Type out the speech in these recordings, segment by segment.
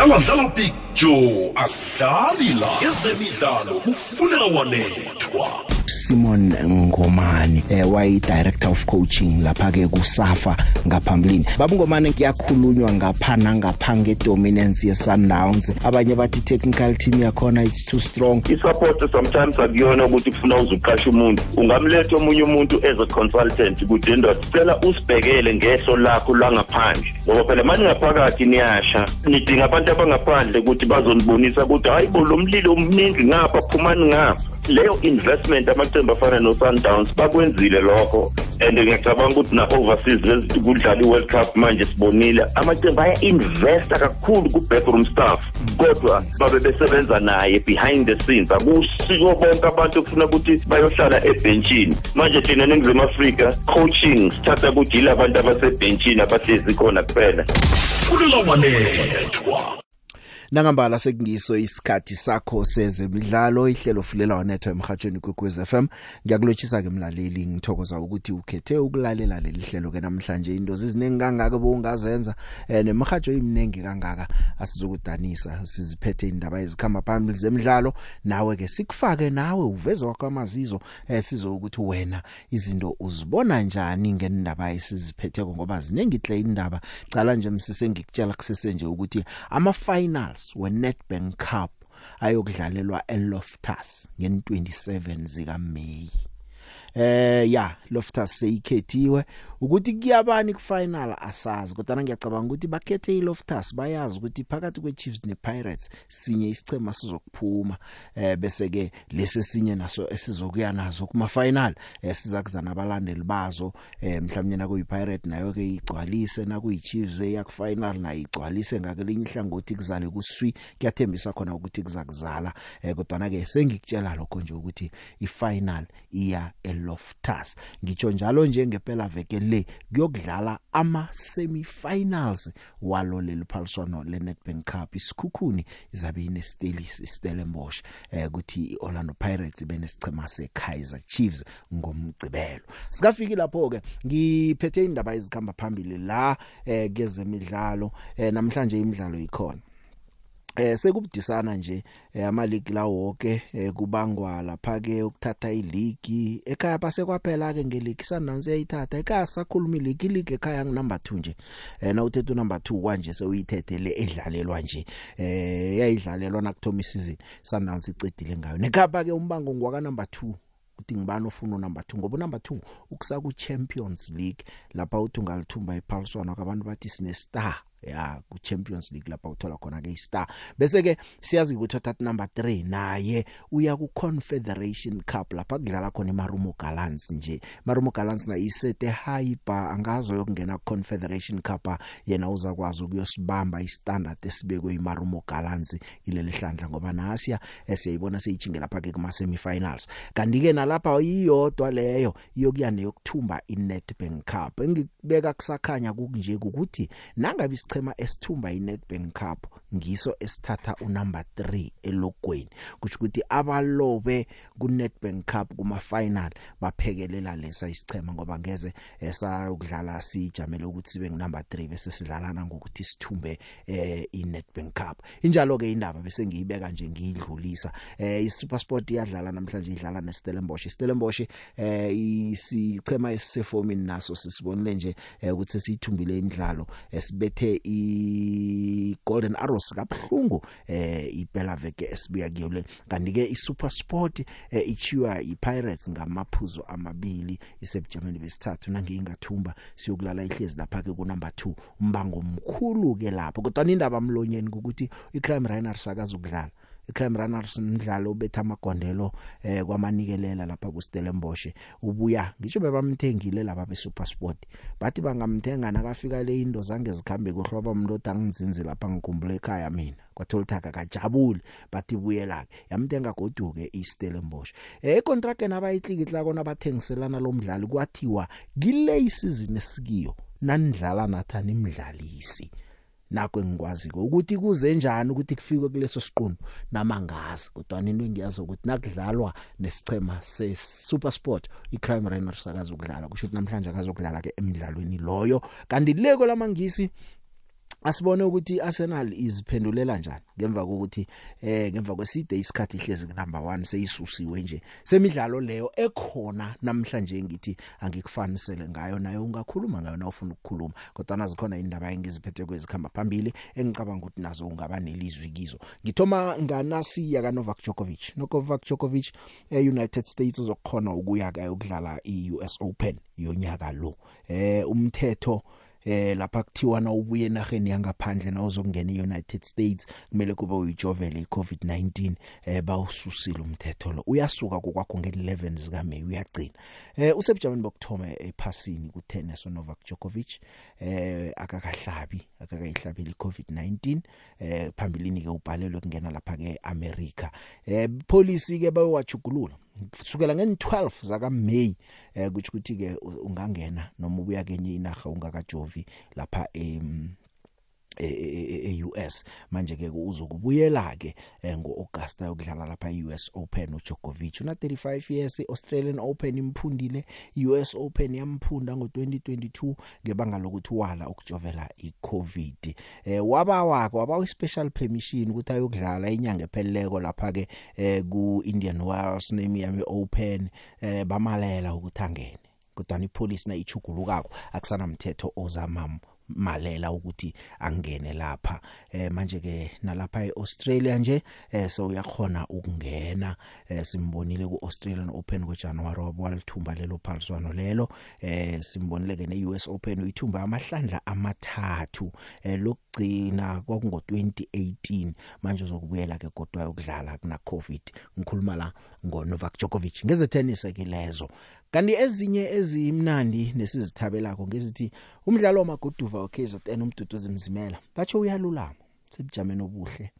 dlala dlala picture asidlali la ezemidlalo kufuneka wanethwa. Simon Ngomane eh wayi director of coaching lapha ke kuSafa ngaphambilini. Babungomane kuyakhulunywa ngapha nangapha ngedominance ye Sundowns abanye bathi technical team yakhona it's too strong. I-support sometimes akuyona ukuthi kufuna uzuqasha umuntu. Ungamletha omunye umuntu as a consultant kude ndoda cela usibhekele ngehlo lakho langaphandle. Ngoba phela manje ngaphakathi niyasha nidinga abantu abangaphandle ukuthi bazonibonisa ukuthi hayi bo lo mlilo omningi ngapha phumani ngapha. Leyo investment amaqembu afana no-sundowns bakwenzile lokho. And ngiyacabanga ukuthi na-overseas kudlala i-world cup manje sibonile. Amaqembu aya-investa kakhulu ku-backroom staff kodwa babe besebenza naye behind the scenes. Akusiko bonke abantu okufuna ukuthi bayohlala ebhentshini. Manje thina ningizimu afrika coaching sithatha ukuthi yila abantu abasebhentshini abahlezi khona kuphela. Funeka wanethwa Nangambala sekungiso isikhathi sakho sezemidlalo ihlelo fulela wanethwa emhathweni kwekwez FM ngiyakulotshisa ke mlaleli ngithokoza ukuthi ukhethe ukulalela leli hlelo ke namhlanje. Into ziziningi kangaka bongazenza eh nemhajo iminingi kangaka asizokudanisa. Siziphethe indaba ezikhamba phambili zemidlalo. Nawe ke sikufake nawe uvezwa kwamazizo eh sizo ukuthi wena izinto uzibona njani ngendaba esiziphethe ngoba ziningi hle indaba. Cala nje msise ngikutshela kusese nje ukuthi ama finals we-Nedbank Cup ayokudlalelwa eLoftus ngen27 zika May eh ya Loftus seyikhethiwe. Ukuthi kuyabani ku final asazi kodwa ngiyacabanga ukuthi bakhethe iLoftus bayazi ukuthi phakathi kweChiefs nePirates sinye isichema sizokuphuma. Eh bese ke lesi sinye naso esizokuya nazo kuma final eh sizakuza nabalandeli bazo. Eh mhlawumnye na kuyiPirate nayo ke igcwalise na kuyiChiefs eyaku final na igcwalise ngakelinye ihlangothi kuzale kuswi. Kuyathembisa khona ukuthi kuzakuzala eh kodwa ke sengikutshela lokho nje ukuthi ifinal iya eLoftus ngitsho njalo nje ngempela veke le kuyokudlala ama semifinals walo leli phaliswano leNedbank Cup. Isikhukhuni izabe ine Stelis Stellenbosch eh ukuthi iOrlando Pirates benesichema seKaizer Chiefs ngomgcibelo sikafiki lapho ke ngiphethe indaba ezikhamba phambili la eh kezemidlalo eh namhlanje imidlalo ikhona. Eh sekubudisana nje eh, ama league la wonke eh, kubangwa lapha ke ukuthatha ileague. Ekhaya base kwaphela ke ngeleague Sundowns yayithatha ekhaya sakhuluma ileague ileague ekhaya nginumber 2 nje. Eh na uthethe number 2 kanje sewuyithethe le edlalelwa nje. Eh yayidlalelwa nakuthoma isizini Sundowns icedile ngayo. Nekhapa ke umbango ngwaka number 2 uthi ngibani ofuna number 2 ngoba number 2 ukusa ku Champions League lapha uthi ungalithumba iphaliswana kwabantu bathi sine star ya ku Champions League lapha uthola khona ke istar. Bese ke siyazi ukuthi uthatha number 3 naye uya ku Confederation Cup lapha kudlala khona iMarumo Gallants nje. Marumo Gallants na isete high bar angazo yokungena ku Confederation Cup yena uzakwazi ukuyosibamba istandard esibekwe iMarumo Gallants ileli hlandla ngoba nasiya esiyibona seyijinge lapha ke kuma semifinals kanti ke nalapha iyodwa leyo iyokuya neyokuthumba iNedbank Cup. Engibeka kusakhanya kunje ukuthi nangabe isichema esithumba iNedbank Cup ngiso esithatha unumber 3 elogweni kusho ukuthi abalobe kuNedbank Cup kuma final baphekelela lesa isichema ngoba ngeze esayokudlala sijamele ukuthi sibe ngunumber 3 bese sidlalana ngokuthi sithumbe eh iNedbank Cup. Injalo ke indaba bese ngiyibeka nje ngiyidlulisa. Eh iSuperSport iyadlala namhlanje idlala neStellenbosch. iStellenbosch eh isichema esisefomini naso sisibonile nje ukuthi sithumbile imidlalo esibethe i Golden Arrows kabhlungu eh iphela veke esibuya kuyo le. Kanti ke iSuperSport eh, ichiwa iPirates ngamaphuzo amabili isebujameni besithathu. Nangingathumba siyokulala ihlezi lapha ke ku number 2 umbango omkhulu ke lapho. Kodwa indaba mlonyeni ukuthi iCrime Runners akazukudlala iCrime Runners umdlalo obetha amagondelo eh kwamanikelela lapha ku Stellenbosch ubuya ngisho bebamthengile laba beSuperSport bathi bangamthenga nakafika le indo zange zikhambe kuhloba umuntu angizinzi lapha ngikhumbula ekhaya mina. Kwatholithaka kajabule bathi buyela yamthenga goduke iStellenbosch. Eh contract nabayitlikitla kona bathengiselana lo mdlali kwathiwa kile isizini esikiyo? Nanidlala nathani imidlalisi nakho engikwaziko ukuthi kuze njani ukuthi kufike kuleso siqunu namangazi kodwa into engiyazi ukuthi nakudlalwa nesichema se SuperSport iCrime Runners akazokudlala kusho ukuthi namhlanje akazokudlala ke emidlalweni loyo. Kanti leko lamangisi asibone ukuthi Arsenal iziphendulela njani ngemva kokuthi eh ngemva kweside isikhathi ihlezi number 1 seyisusiwe nje. Semidlalo leyo ekhona namhlanje ngithi angikufanisele ngayo nayo ungakhuluma ngayo na ufuna ukukhuluma kodwa nazikhona indaba engiziphethe kwezikhamba phambili engicabanga ukuthi nazo ungaba nelizwi kizo. Ngithoma nganasi ya kaNovak Djokovic. Novak Djokovic eUnited States uzokhona ukuya ka ukudlala iUS Open yonyaka lo. Eh umthetho eh lapha kuthiwa na ubuye enaheni yangaphandle na uzokungena eUnited States kumele kube uyijovele iCovid-19 eh bawususile umthetho lo. Uyasuka kokwakho nge11 zika May uyagcina. Eh usebujameni bokthoma ephasini kutennis Novak Djokovic eh akakahlabi akakayihlabeli iCovid-19 eh phambilini ke ubhalelwe kungena lapha ke America eh police ke bayowajugulula kusukela nge12 zaka May eh kuthi ukuthi ke ungangena noma ubuya kenye inaga ungakajovi lapha em e-US manje ke uzokubuyela ke ngoAugusta yokudlala lapha eUS Open uJokovic una 35 years Australian Open imphundile. US Open yamphunda ngo2022 ngebanga lokuthi wala ukujovela iCovid. Eh waba wako waba special permission ukuthi ayokudlala inyanga epheleleko lapha ke ku Indian Wells Miami Open. Eh bamalela ukuthi angene kodwa ipolice na ichugulukako akusana mthetho ozamama malela ukuthi angene lapha. Eh manje ke nalapha eAustralia nje eh so uyakhona ukungena. Eh simbonile kuAustralian Open ngoJanuary wabwalithumba lelo phaliswano lelo. Eh simbonile ke neUS Open uyithumba amahlandla amathathu. Eh lokugcina kwakungo 2018 manje uzokubuyela ke kodwa ukudlala kuna COVID ngikhuluma la ngo Novak Djokovic ngeze tennis ke lezo kanti ezinye ezimnandi nesizithabelako ngezithi umdlalo wamaguduva oKZN umduduzi mzimela batsho uyalulama sibujameni obuhle.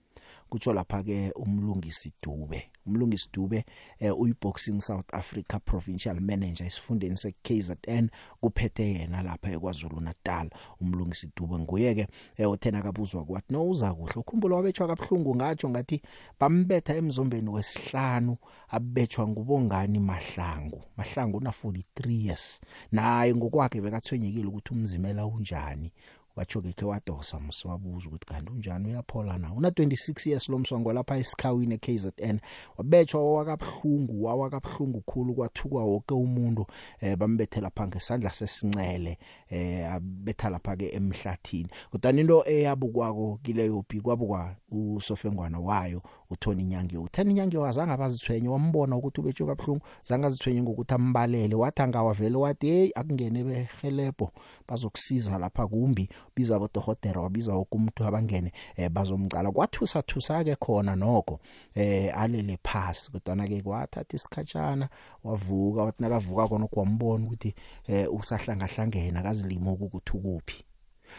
Kutsho lapha ke umlungisi Dube. Umlungisi Dube eh, uyiboxing South Africa provincial manager esifundeni seKZN kuphethe yena lapha eKwaZulu Natal umlungisi Dube. Nguye ke eh, uthena kabuzwa kwathi no uza kuhle ukhumbula wabetshwa kabhlungu ngatsho ngathi bambetha emzombeni wesihlanu abetshwa ngubongani mahlangu. Mahlangu una 43 years. Naye ngokwakhe bekathwenyekile ukuthi umzimela unjani. Watsho ke wadosa msiwabuza ukuthi kanti unjani uyaphola na? Una 26 years lo msongo lapha esikhawini eKZN wabetshwa wakabhlungu wawakabhlungu khulu kwathukwa wonke umuntu eh bambethela lapha ngesandla sesincele eh abetha lapha ke emhlathini. Kodwa into eyabukwako kileyo bhi kwabukwa usofengwana wayo uthoni inyange uthani inyange wazanga bazithwenye wambona ukuthi ubetshwe kabhlungu zanga zithwenye ngokuthi ambalele. Wathi angawavele wathi hey akungene behelebho bazokusiza lapha kumbi. Biza abodokotela wabiza wokumuntu abangene eh, bazomcala. Kwathusa thusa ke khona nokho eh alele phasi. Kodwa ke kwathatha isikhatshana wavuka wathi nakavuka kona kwambona ukuthi eh usahlanga hlangena akazilimo ukuthi ukuphi.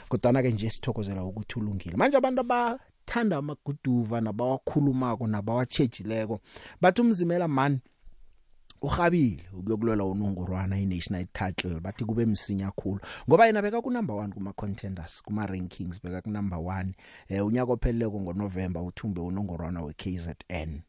Kodwa ke nje sithokozela ukuthi ulungile. Manje abantu abathanda amaguduva nabawakhulumako nabawatshejileko bathi umzimela man uhabile ukuyokulwela unongorwana iNational title. Bathi kube msinya kakhulu ngoba yena beka ku number 1 kuma contenders kuma rankings beka ku number 1 eh unyaka opheleleko ngoNovember uthumbe unongorwana weKZN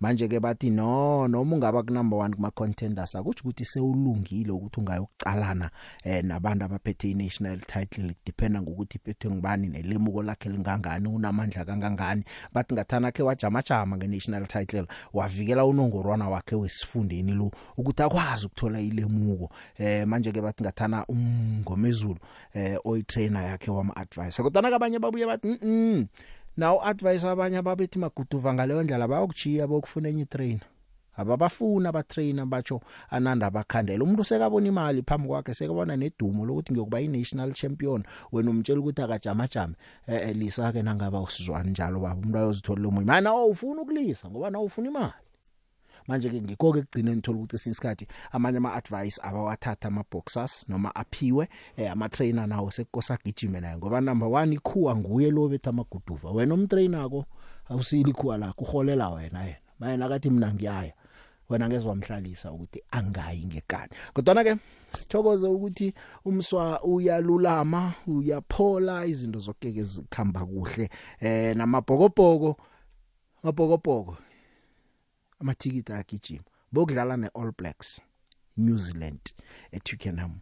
manje ke bathi no noma ungaba ku number 1 kuma contenders akuthi ukuthi sewulungile ukuthi ungayokucalana eh nabantu abaphethe iNational title dependa ngokuthi iphethwe ngibani nelemuko lakhe lingangani unamandla kangangani. Bathi ngathana ke wajama jama ngeNational title wavikela unongorwana wakhe wesifundeni lo ukuthi akwazi ukuthola ilemuko. Eh manje ke bathi ngathana umngomezulu eh oyitrainer yakhe wama advice kodwa abanye babuye bathi mhm nawo advice abanye ababethi maguduva ngaleyo ndlela bayokujiya bokufuna enye trainer ababafuna abatrainer batsho ananda abakhandela. Umuntu sekabona imali phambi kwakhe sekabona nedumo lokuthi ngiyokuba i-national champion wena umtshela ukuthi akajama jama eh lisa ke nangaba usizwana njalo baba? Umuntu ayozithola umunye mana awufuna ukulisa ngoba nawo ufuna imali. Manje ke ngikho ke kugcine nithola ukuthi sinsikhathi amanye ama advice abawathatha ama boxers noma aphiwe eh, ama trainer nawo sekukosa gijime naye. Ngoba number 1 ikhuwa nguye lo bethu amaguduva. Wena umtrainer ko awusili ikhuwa la kuholela wena yena. Manje nakathi mina ngiyaya wena ngeze wamhlalisa ukuthi angayi ngekani. Kodwa ke sithokoze ukuthi umswa uyalulama uyaphola izinto zokeke zikhamba kuhle. Eh namabhokobhoko mabhokobhoko amathikiti agijima bokudlala neAll Blacks New Zealand eTwickenham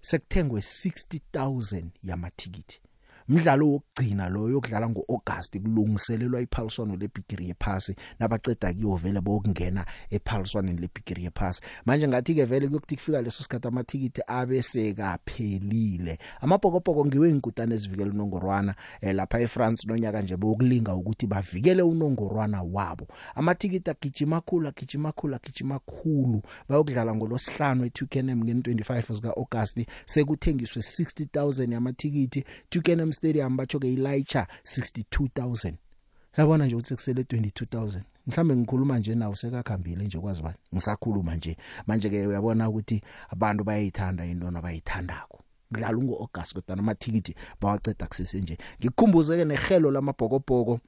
sekuthengwe 60000 yamathikiti umdlalo wokugcina lo yokudlala ngoAugust kulungiselelwa iphaliswano leBigiri yephasi nabaceda kiyo vele bokungena ephaliswaneni leBigiri yephasi. Manje ngathi ke vele kuyokuthi kufika leso sikhathi amathikiti abe sekaphelile. Amabhokobhoko ngiwe inkutane ezivikela unongorwana eh, lapha eFrance nonyaka nje bokulinga ukuthi bavikele unongorwana wabo. Amathikiti agijima khulu agijima khulu agijima khulu bayokudlala ngolosihlanu eTukenham nge25 zika August sekuthengiswe 60000 yamathikiti Tukenham Stadium bacho ke Elijah 62000 yabona nje ukuthi kusele 22000 mhlambe ngikhuluma nje nawo sekakhambile nje kwazi bani? Ngisakhuluma nje. Manje ke uyabona ukuthi abantu bayayithanda into nabayithandako. Kudlala ngo August kodwa amathikiti bawaceda kusese nje. Ngikukhumbuze ke nehelo lamabhokobhoko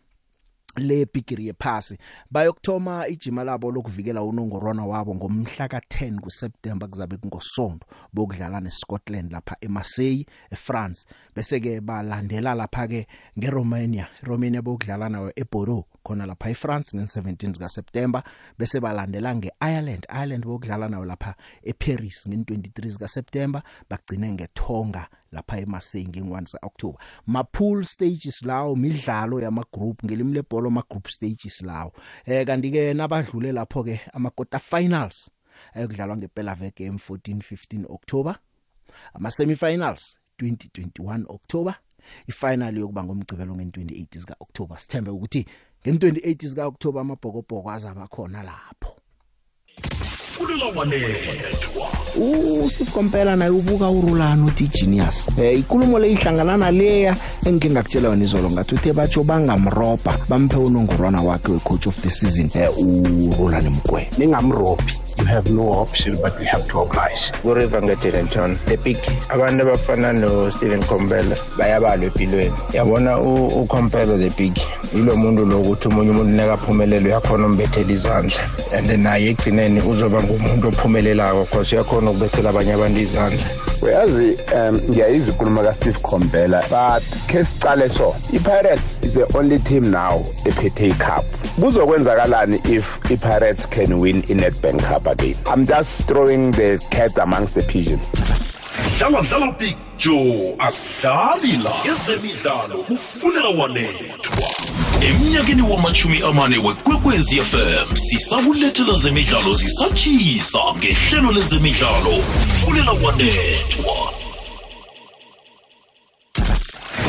lebigiri yephasi. Bayokthoma ijima labo lokuvikela unongorwana wabo ngomhla ka10 kuSeptember kuzabe kungosonto bokudlala neScotland lapha eMarseille eFrance. Bese ke balandela lapha ke ngeRomania. Romania bokudlala nayo eBordeaux. Khona lapha eFrance nge17 zika September bese balandela ngeIreland. Ireland bokudlala nayo lapha eParis nge23 zika September bagcine ngeTonga lapha eMarseille nge1 sa October ma pool stages lawo midlalo yama group ngelimi lebhola ma group stages lawo. Eh kanti ke nabadlule lapho ke ama quarter finals ayokudlalwa ngempela veke em14 15 October. Ama semifinals 2021 October. Ifinal yokuba ngomgcibelo nge28 zika October sithembe ukuthi nge28 zika October amabhokobhoko azaba khona lapho. Fulela wanethwa. uSteve Kompela naye ubuka urulana uthi genius eh ikulumo le ihlangana naleya engike ngakutshela yona izolo ngathi uthe batsho bangamroba bamphe unongorwana wakhe wecoach of the season eh urulana mgwe. Ningamrobhi you have no option but we have to oblige kuriva ngedenton epic abantu abafana no-stephen compela bayabalwa empilweni. Yabona ucompela the big yilo muntu lokuthi omunye umuntu nekaphumelele uyakhona umbethela izandla. And naye ekugcineni uzoba ngumuntu ophumelelayo cause uyakhona ukubethela abanye abantu izandla. Uyazi um ngiyayizwa inkulumo kasteve compela but khe sicale so i-pirates is the only team now ephethe icup. Kuzokwenzakalani if i-pirates can win i-netbank cup? Again i'm just throwing the cat amongst the pigeons. Dlala dlala big joe asidlali la. Ezemidlalo kufunela wanethwa. Emnyakeni wamachumi amane wekwekwezi fm sisakulethela zemidlalo zisatshisa ngehlelo lezemidlalo. Kufunela wanethwa.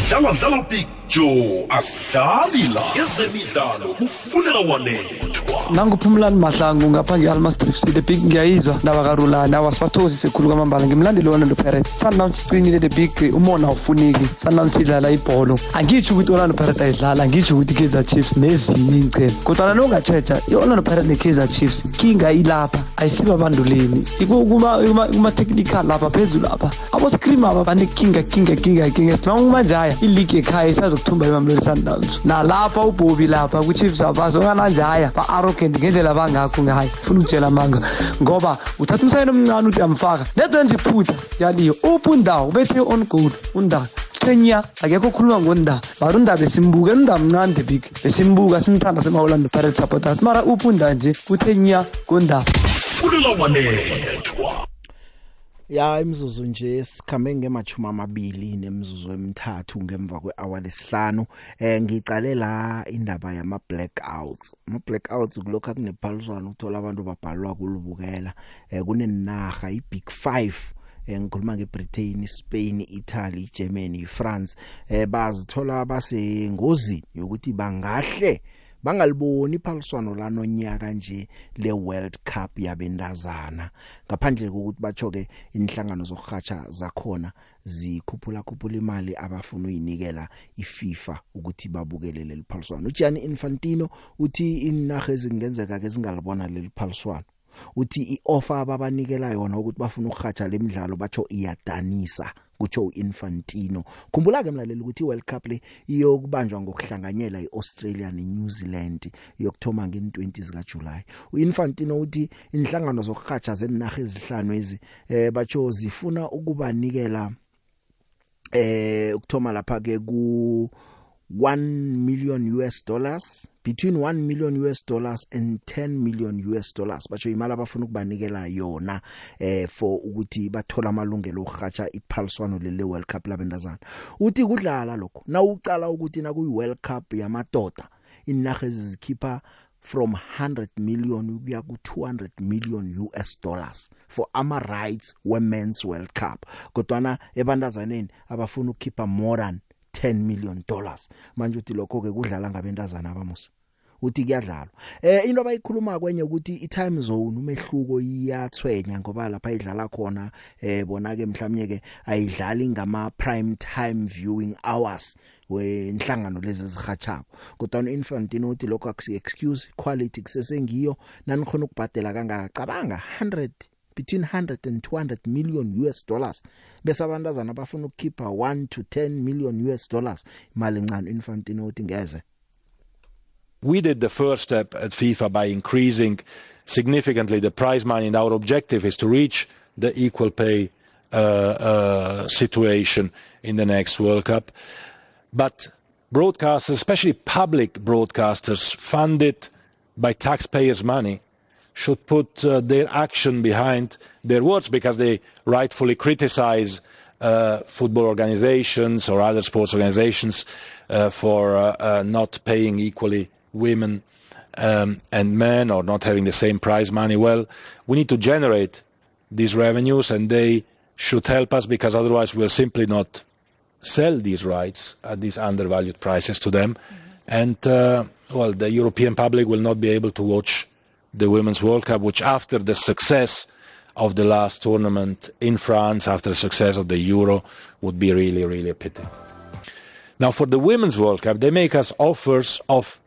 Dlala dlala big joe asidlali la ezemidlalo kufunela wanethwa. Nanguphumlani mahlangu ngapha nge-almas briefs the big ngiyayizwa ndaba karulani. Awasibathokozise khulu kwamambala. Ngimlandeli orlando pirates sundowns sicinile the big umona awufuniki sundowns idlala ibholo. Angitsho ukuthi orlando pirates ayidlala angitsho ukuthi i-kaizer chiefs nezinye iy'chelo kodwana nongatsheja i-orlando pirates ne-kaizer chiefs kinga ilapha ayisiba abanduleni kuma-technical lapha phezulu lapha. Aboscream aba banekinga kinga kinga kinga. Sinoma kumanjaya iligi ekhaya isazokuthumba imamleli sundowns nalapha ubobi lapha ku-chiefs abazongananjaya ba-arrogant ngendlela bangakho ngayo funa ukutshela amanga ngoba uthatha umsayini omncane uthi amfaka lezenza iphutha yaliyo. Uphi undawo? Ubethe on goal undaba kenya akekho okhuluma ngonda mara unda besimbuka unda mncane the big. Besimbuka simthanda sema-orlando pirates supporters. Mara uphi unda nje? Uthe nya ngondaba fulela wanethwa ya imizuzu nje sikhambe ngemachuma amabili nemizuzu emithathu ngemva kwehour lesihlanu eh ngicale la indaba yama blackouts ama blackouts kulokho kunephaliswano uthola abantu babhalwa kulubukela eh kunenaga i big 5 ngikhuluma ngeBritain, Spain, Italy, Germany, France eh bazithola basengozini yokuthi bangahle bangaliboni iphaliswano lanonyaka nje le World Cup yabendazana ngaphandle kokuthi bachoke inhlangano zokuhatsha zakhona zikhuphula khuphula imali abafuna uyinikela iFIFA ukuthi babukele leli phaliswano uJianni Infantino uthi inaga ezingenzeka ke zingalibona leli phaliswano uthi ioffer ababanikela yona ukuthi bafuna ukuhatsha lemidlalo batsho iyadanisa. Kutsho uInfantino. Khumbula ke mlaleli ukuthi iWorld Cup le iyokubanjwa ngokuhlanganyela iAustralia neNew Zealand yokthoma nge20 zika July uInfantino uthi inhlangano zokuhatsha zenaga ezihlanu ezi eh batsho zifuna ukubanikela eh ukthoma lapha ke ku 1 million US dollars. Between 1 million US dollars and 10 million US dollars. Batsho imali abafuna ukubanikela yona eh for ukuthi bathola amalungelo okuhatsha iphaliswano lele World Cup labendazana uthi kudlala lokho na ucala ukuthi na kuyi World Cup yamadoda inaga ezikhipha from 100 million kuya ku 200 million US dollars for ama rights women's world cup. Kodwana ebandazaneni abafuna ukukhipha more than 10 million dollars. Manje uthi lokho ke kudlala ngabentazana abamusa uthi kuyadlalwa. Eh into abayikhuluma kwenye ukuthi i time zone umehluko iyathwenya ngoba lapha idlala khona eh bona ke mhlawumnye ke ayidlali ngama prime time viewing hours wenhlangano lezi ezihatshako kodwa Infantino uthi lokho akusi excuse quality kusesengiyo nanikhona ukubhadela kangacabanga 100 between 100 and 200 million US dollars. Bese abantazana bafuna ukukhipha 1 to 10 million US dollars imali encane Infantino uthi ngeze. We did the first step at FIFA by increasing significantly the prize money, and our objective is to reach the equal pay uh, uh, situation in the next World Cup. But broadcasters, especially public broadcasters funded by taxpayers' money, should put uh, their action behind their words because they rightfully criticize uh, football organizations or other sports organizations uh, for uh, uh, not paying equally women um, and men or not having the same prize money. Well, we need to generate these revenues and they should help us because otherwise we'll simply not sell these rights at these undervalued prices to them. Mm-hmm. And, uh, well, the European public will not be able to watch the Women's World Cup, which after the success of the last tournament in France, after the success of the Euro, would be really, really a pity. Now, for the Women's World Cup, they make us offers of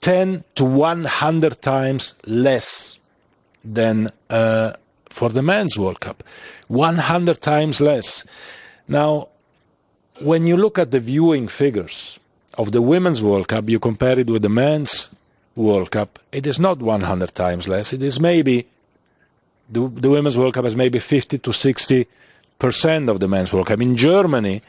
10 to 100 times less than uh, for the men's World Cup. 100 times less. Now, when you look at the viewing figures of the women's World Cup, you compare it with the men's World Cup, it is not 100 times less. It is maybe, the, the women's World Cup is maybe 50 to 60 percent of the men's World Cup. In Germany,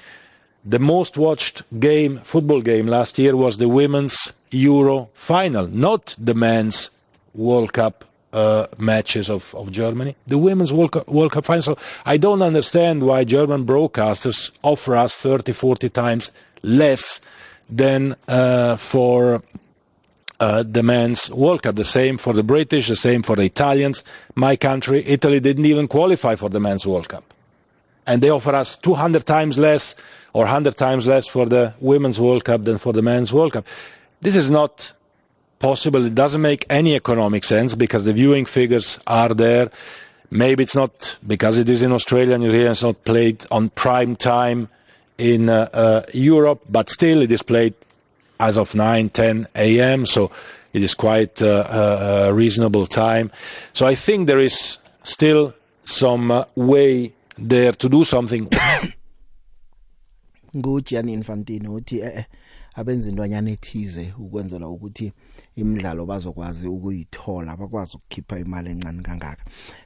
the most watched game, football game last year was the women's Euro final, not the men's World Cup uh, matches of, of Germany, the women's World Cup, World Cup final. So I don't understand why German broadcasters offer us 30, 40 times less than uh, for uh, the men's World Cup. The same for the British, the same for the Italians. My country, Italy, didn't even qualify for the men's World Cup. And they offer us 200 times less or 100 times less for the women's World Cup than for the men's World Cup. This is not possible. It doesn't make any economic sense because the viewing figures are there. Maybe it's not because it is in Australia and it's not played on prime time in uh, uh, Europe, but still it is played as of 9, 10 a.m. So it is quite uh, a, a reasonable time. So I think there is still some uh, way there to do something. nguJianni Infantino uthi eh abenza intwanyana ethize ukwenzela ukuthi imidlalo bazokwazi ukuyithola bakwazi ukukhipha imali encane kangaka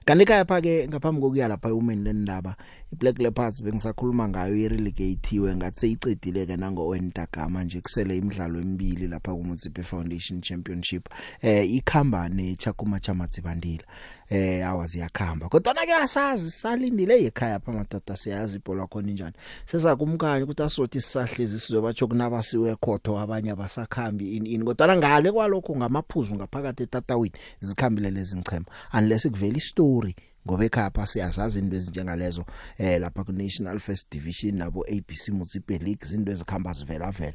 kanti kayapha ke ngaphambi kokuya lapha umeni lendaba iBlack Leopards bengisakhuluma ngayo irelegatiwe ngathi seyicedile ke nango Wentagama nje kusele imidlalo emibili lapha ku Mutsipe Foundation Championship. Eh ikhamba neChakuma Chamatsibandila eh awazi yakhamba kodwa na ke asazi salindile ekhaya pha matata siyazi ibhola khona njani sesakumkanye ukuthi asothi sisahlezi sizobatsho kunabasiwe khotho abanye abasakhambi in in kodwa ngale kwalokho ngamaphuzu ngaphakathi etatawini zikhambile lezi ngichema. Unless kuvela istory. Ngoba ekhaya siyazazi into ezinjengalezo eh lapha ku National First Division nabo ABC Mutsipe League izinto ezikhamba zivela vela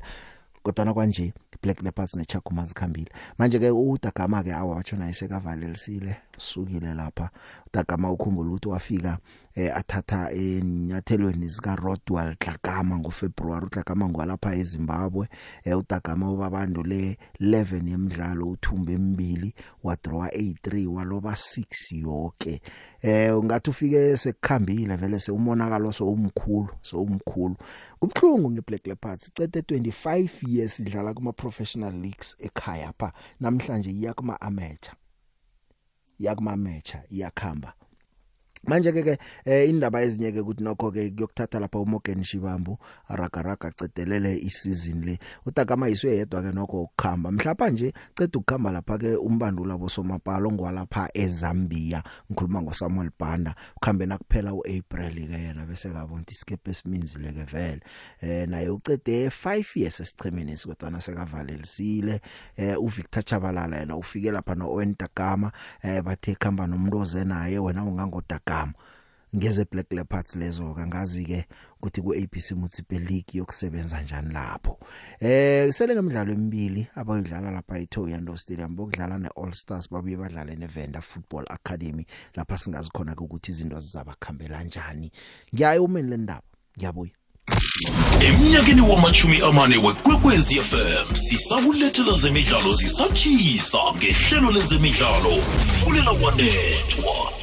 kodwa kwanje Black Leopards neChakuma zikhambile. Manje ke uDagama ke awatsho naye sekavalelisile sukile lapha. uDagama ukhumbula ukuthi wafika eh athatha enyathelweni zika Rodwell Dlakama ngoFebruary uDlakama ngwalapha eZimbabwe. Eh uDagama ubabandu le 11 yemidlalo uthumbe emibili wa draw 83 waloba 6 yonke eh ungathi ufike sekukhambile vele sewumonakalo so umkhulu so umkhulu kubhlungu ngeBlack Leopards icede 25 years idlala kuma professional leagues ekhaya pha. Namhlanje iya kuma amateur yakuma amateur iyakhamba. Manje ke ke eh, indaba ezinye ke ukuthi nokho ke kuyokuthatha lapha uMorgan Shibambu aragaraga cedelele isizini le. Utakama iswe yedwa ke nokho ukukhamba. Mhlapa nje ceda ukukhamba lapha ke umbandula bosomapalo ngwalapha eZambia ngikhuluma ngoSamuel Banda. Ukhambe nakuphela uApril ke yena bese kabona isikepe esiminzile ke vele. Eh naye ucede 5 years esichemeni kodwa nasekavalelisile eh uVictor Chabalala yena ufike lapha noOwen Takama eh bathe khamba nomloze naye wena ungangodaka igama ngeze Black Leopards lezo kangazi ke ukuthi ku ABC Municipal League yokusebenza njani lapho. Eh sele ngemidlalo emibili abayidlala lapha eThoyando Stadium bokudlala neAll Stars babuye badlale neVenda Football Academy. Lapha singazi khona ukuthi izinto zizabakhambela kanjani ngiyaye umeni lendaba ngiyabuya. Eminyakeni wamachumi amane wekwekwezi FM sisakulethela zemidlalo zisatshisa ngehlelo lezemidlalo. Fulela wanethwa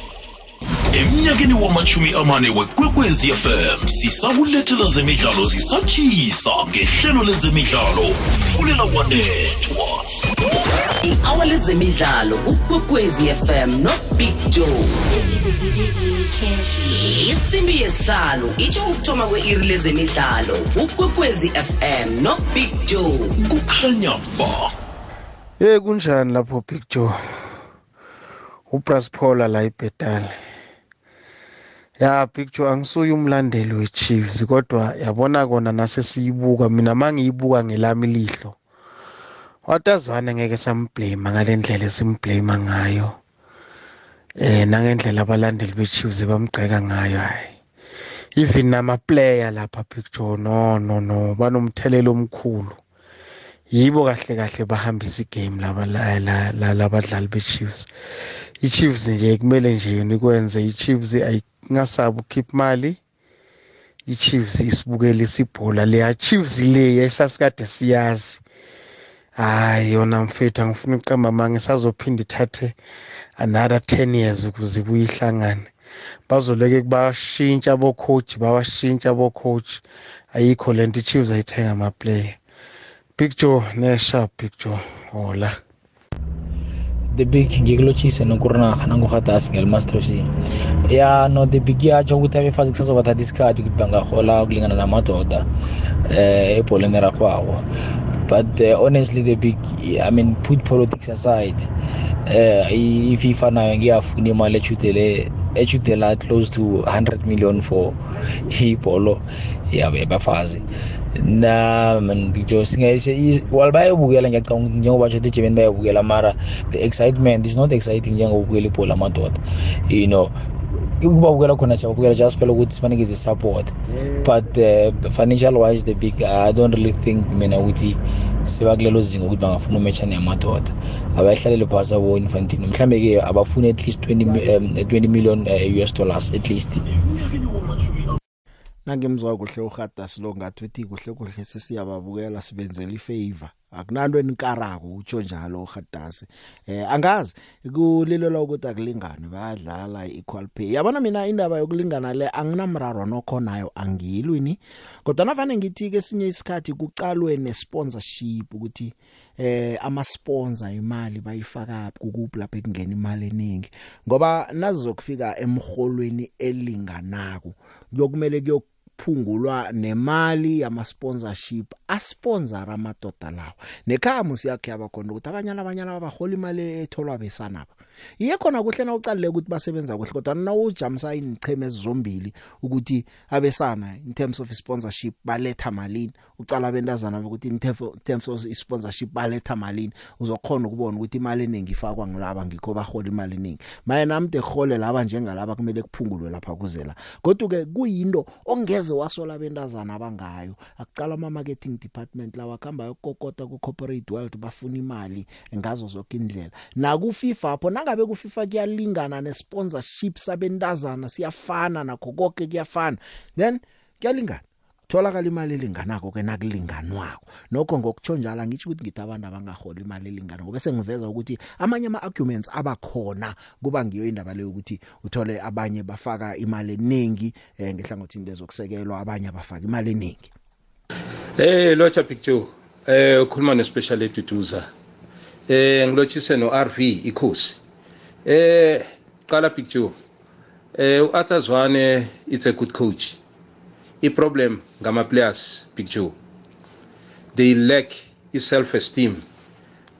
emnyakeni wamachumi amane wekwekwezi fm sisakulethela zemidlalo zisatshisa ngehlelo lezemidlalo. Fulela kwanethwa i-awa lezemidlalo ukwekwezi fm nobig joe. Isimbi yesihlalo itsho ukuthoma kwe-iri lezemidlalo ukwekwezi fm nobig joe. Kukhanya ba. Hey kunjani lapho big joe? Ubraspola la ibhetali ya picture angisuye umlandeli weChiefs kodwa yabona kona nase siyibuka mina mangiyibuka ngelami lihlo. Watazwana ngeke samblame ngalendlela esimblame ngayo? Eh nangendlela abalandeli beChiefs bamgqeka ngayo hayi even nama player lapha picture no no no banomthelelo omkhulu. Yibo kahle kahle bahambisa igame laba labadlali beChiefs. iChiefs nje kumele nje nikwenze iChiefs ayingasabi ukhipha imali iChiefs isibukele isibhola le Chiefs le esasikade siyazi. Hayi yona mfethu angifuni uqamba mange sazophinda ithathe another 10 years ukuze ibuye ihlangane. Bazoleke kubashintsha abo coach bawashintsha abo coach ayikho lento iChiefs ayithenga ama player picture ne-sharp picture hola. The big ngikulotshise nokurinaha nangohatasi ngelmaster fc ya no the big yatsho ukuthi abefazi kusazobathatha isikhathi ukuthi bangahola ukulingana namadoda eh ebholeni erarhwako but uh, honestly the big i mean put politics aside uh, ififa nayo ngiyafuna imali echudele echudela close to 100 million for ibholo yabafazi. Na ngitsho singayise while bayobukela ngiyacanga ukuthi njengoba tsho ejebeni bayobukela mara the excitement is not exciting njengokubukela ibhola amadoda you know. Ukubabukela khona siyabukela just phela ukuthi sibanikeze support but uh, financial wise the big i don't really think mina ukuthi sebakulelo zinga ukuthi bangafuna umechane yamadoda abayihlalele phasi abo infantino mhlambe-ke abafuni at least 20, um, 20 million uh, us dollars at least. Nangimzwa kuhle uHadas lo ngathi uthi kuhle kuhle sesiyababukela sibenzela ifavor. Akunanto enikarako utsho njalo uHadas eh angazi kulilelwa ukuthi akulingane bayadlala equal pay. Yabona mina indaba yokulingana le anginamraro nokho nayo angilwini kodwa navane ngithi ke sinye isikhathi kuqalwe ne sponsorship ukuthi eh ama sponsor imali bayifaka kukuphi lapha ekungena imali eningi. Ngoba nazokufika emholweni elinganako kuyokumele kuyo kuphungulwa nemali yama sponsorship asponsor amadoda lawo. Nekhamo siyakhe abakhona ukuthi abanyana abanyana abahola imali etholwa besana ba iye khona kuhle na ucalile ukuthi basebenza kuhle kodwa na ujamsa inicheme ezizombili ukuthi abesana in terms of sponsorship baletha malini ucala abentazana ukuthi in terms of sponsorship baletha malini uzokhona ukubona ukuthi imali eningi ifakwa ngilaba ngikho bahola imali eningi maye namde ehole laba njengalaba kumele kuphungulwe lapha kuzela. Kodwa ke kuyinto ongeze wasola abentazana abangayo. Akucala ama marketing department lawa khamba yokokota ku corporate world bafuna imali ngazo zonke indlela na ku FIFA apho nangabe ku FIFA kuyalingana ne sponsorship sabentazana siyafana nakho konke kuyafana. Then kuyalingana. Tholakala imali elinganako ke nakulinganwako. Nokho ngokuchonjala ngithi ukuthi ngithi abantu abangahola imali elingana ngoba sengiveza ukuthi amanye ama arguments abakhona kuba ngiyo indaba leyo ukuthi uthole abanye bafaka imali eningi eh, ngehlangothini lezokusekelwa abanye abafaka imali eningi. Eh locha picture eh ukhuluma ne special eduduza. Eh ngilotshise no RV ikhosi. Eh qala picture eh uArthur Zwane it's a good coach. Iproblem ngama players picture they lack i-self-esteem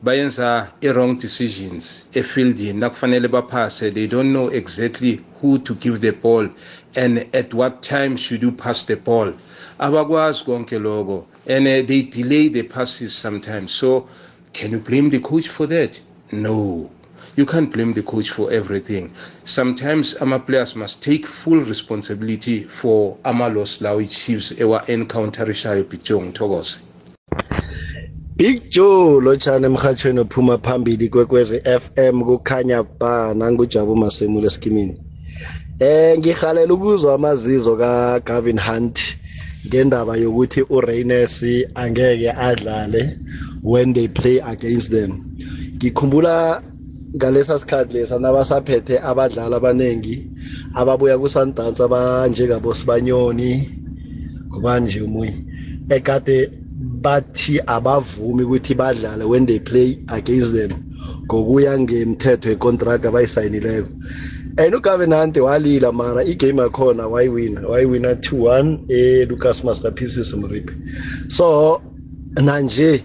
bayenza i-wrong decisions efieldini nakufanele baphase. They don't know exactly who to give the ball and at what time should you pass the ball. Abakwazi konke lokho and uh, they delay the passes sometimes. So can you blame the coach for that? No. You can't blame the coach for everything. Sometimes ama-players must take full responsibility for ama-loss lawo i-chiefs ewa-encounterishayo picture ngithokoze Big Joe lotshana emhathweni ophuma phambili kwekwezi FM kukhanya ba nangujabu masemule eskimini eh ngihalela ukuzwa amazizo ka Gavin Hunt ngendaba yokuthi uReines angeke adlale when they play against them. Ngikhumbula ngalesa sikhathi lesa nabasaphethe abadlali abanengi ababuya kuSundowns abanjengabo Sibanyoni kubanje umuyi ekade bathi abavumi ukuthi badlale when they play against them ngokuya ngemthetho yecontract abayisayinileko. And uGavin walila mara igame yakhona wayiwina wayiwina 2-1 eLucas Masterpieces Mripe so nanje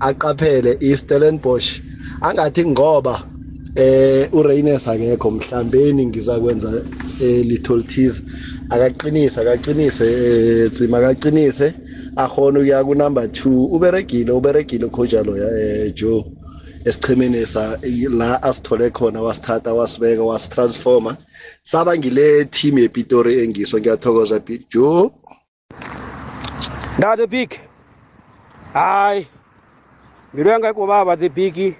aqaphele iStellenbosch angathi ngoba eh uReines akekho. Mhlambeni ngizakwenza little tease. Akaqinise akaqinise tsima akaqinise. Akhona ukuya ku number 2 uberegile uberegile coach loya eh Joe. Esichemeni sa la asithole khona wasithatha wasibeka wasitransforma saba ngile team yePitori engiso. Ngiyathokoza Big Joe. The big. Hayi mbilu yanga iko baba the big.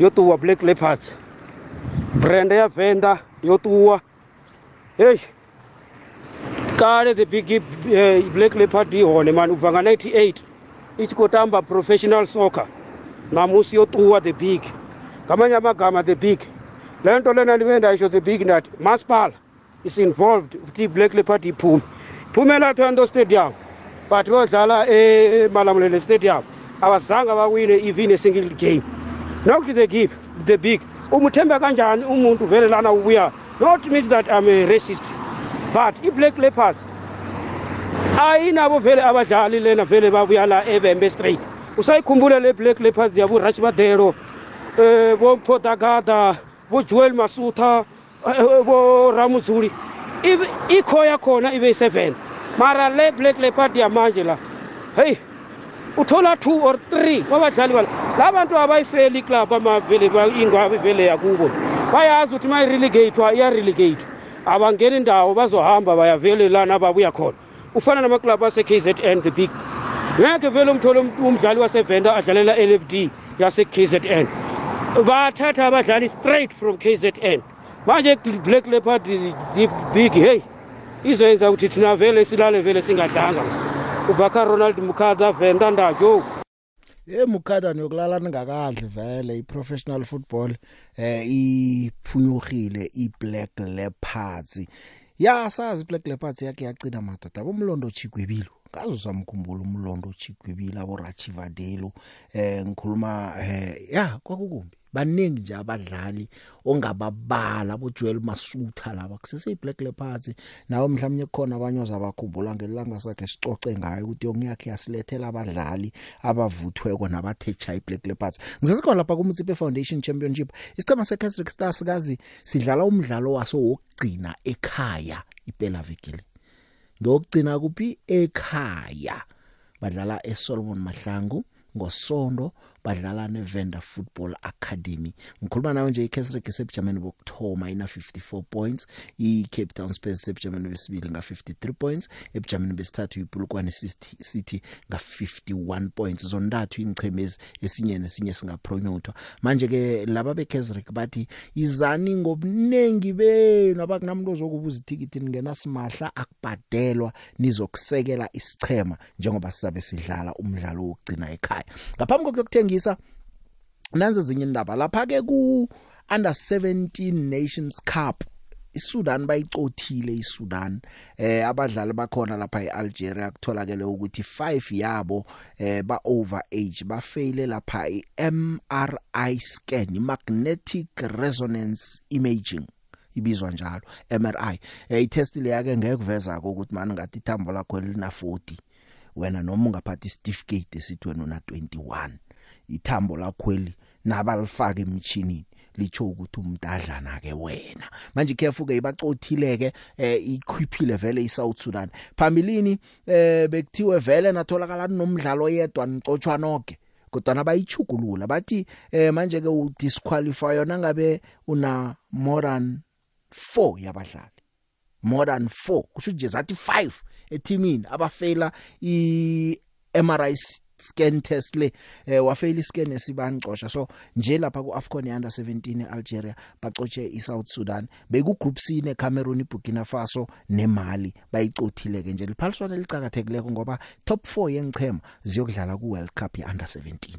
Yo tuwa black leopards. Brand ya venda yo tuwa hey. Kale the big uh, black leopard ihone mani ubva nga 98 ichi kotamba professional soccer. Namusi yotuwa the big. Ngamanye amagama the big. Le nto lena ndibe ndayisho the big ndathi masipala is involved ukuthi i-black leopard iphume phumela thando stadium. But bodlala emalamulele stadium. Abazange bawine even a single game. Nokuthi the give the big. Umuthembe kanjani umuntu vele lana ubuya? Not means that i'm a racist but i-black leopards. Ayinabo vele abadlali lena vele babuya la ebembe straight usayikhumbule le black leopards yabo rach badelo um bompodagada bojoel masutha boramuzuli ikho yakhona ibe yi-seven mara le black leopard yamanje la heyi uthola two or three wabadlali bala. La bantu abayifeli iclub amavele ingwabi vele yakubo. Bayazi ukuthi uma irelegatwa iyarelegatwa abangeni indawo bazohamba bayavele lana babuya khona. Ufana namaklabhu ase-k z n the big. Ngeke vele umthole umdlali wasevenda adlalela l-f-d yase-k z n. Bathatha abadlali straight from k z n. Manje black leopard the big hey izoyenza ukuthi thina vele silale vele singadlanga. Ubakha ronald mukhada venda ndajo Eh mukhada nokulala ningakadli vele. Iprofessional football eh iphunyukhile iBlack Leopards. Ya sazi Black Leopards yake yaqina madoda bomlondo chigwebilo ngazo samkhumbula umlondo chigwebilo abo Rachivadelo eh ngikhuluma eh ya kwakukumbi. Baningi nje abadlali ongababala boJoel Masutha laba kusese iBlack Leopards. Nawe mhlawumnye khona abanye ozabakhumbula ngelanga sakhe sicoce ngayo ukuthi yongiyakhe yasilethela abadlali abavuthweko nabathecha iBlack Leopards. Ngisesikho lapha kuMtsipe Foundation Championship. Isicema seCastric Stars kazi sidlala umdlalo waso wokugcina ekhaya iphela vekile ngokugcina kuphi? Ekhaya. Badlala eSolomon Mahlangu ngosonto badlala neVenda Football Academy. Ngikhuluma nawe nje iCasrick eseBgermany bokthoma ina 54 points iCape Town Spurs eseBgermany besibili nga 53 points eBgermany besithathu iPulukwane City nga 51 points. Zontathu ingchemezi esinye nesinye singapromoter manje ke laba beCasrick bathi izani ngobunengi benu abakunamuntu ozokubuza itikiti ningena simahla akubhadelwa nizokusekela isichema njengoba sizabe sidlala umdlalo wokugcina ekhaya. Ngaphambi kokuthenga ngisa nanze zinye indaba lapha ke ku under 17 nations cup iSudan bayicothile iSudan. Eh abadlali bakhona lapha eAlgeria kutholakele ukuthi 5 yabo eh ba over age bafaile lapha iMRI scan magnetic resonance imaging ibizwa njalo MRI eh itest le yake ngeke kuveza ukuthi manje ngathi ithambo lakho lina 40 wena noma ungaphatha certificate esithi wena una 21 ithambo lakhweli nabalifaka emchinini licho ukuthi umntadlana ke wena. Manje careful ke ibacothileke eh ikhwiphile vele iSouth Sudan. Phambilini eh bekuthiwe vele natholakala nomdlalo yedwa nicotshwa nonke kodwa bayichugulula bathi eh manje ke u disqualify yona ngabe una more than 4 yabadlali. More than 4 kusho nje zathi 5 etimini abafela i MRI scan test le eh, wafeyila iscan esibancosha so nje lapha ku Afcon under 17 eAlgeria bacotshe iSouth Sudan. Beku group C neCameroon iBurkina Faso neMali. Bayicothile ke nje. Liphaliswana licakathekileko ngoba top 4 yengichema ziyokudlala ku World Cup ye under 17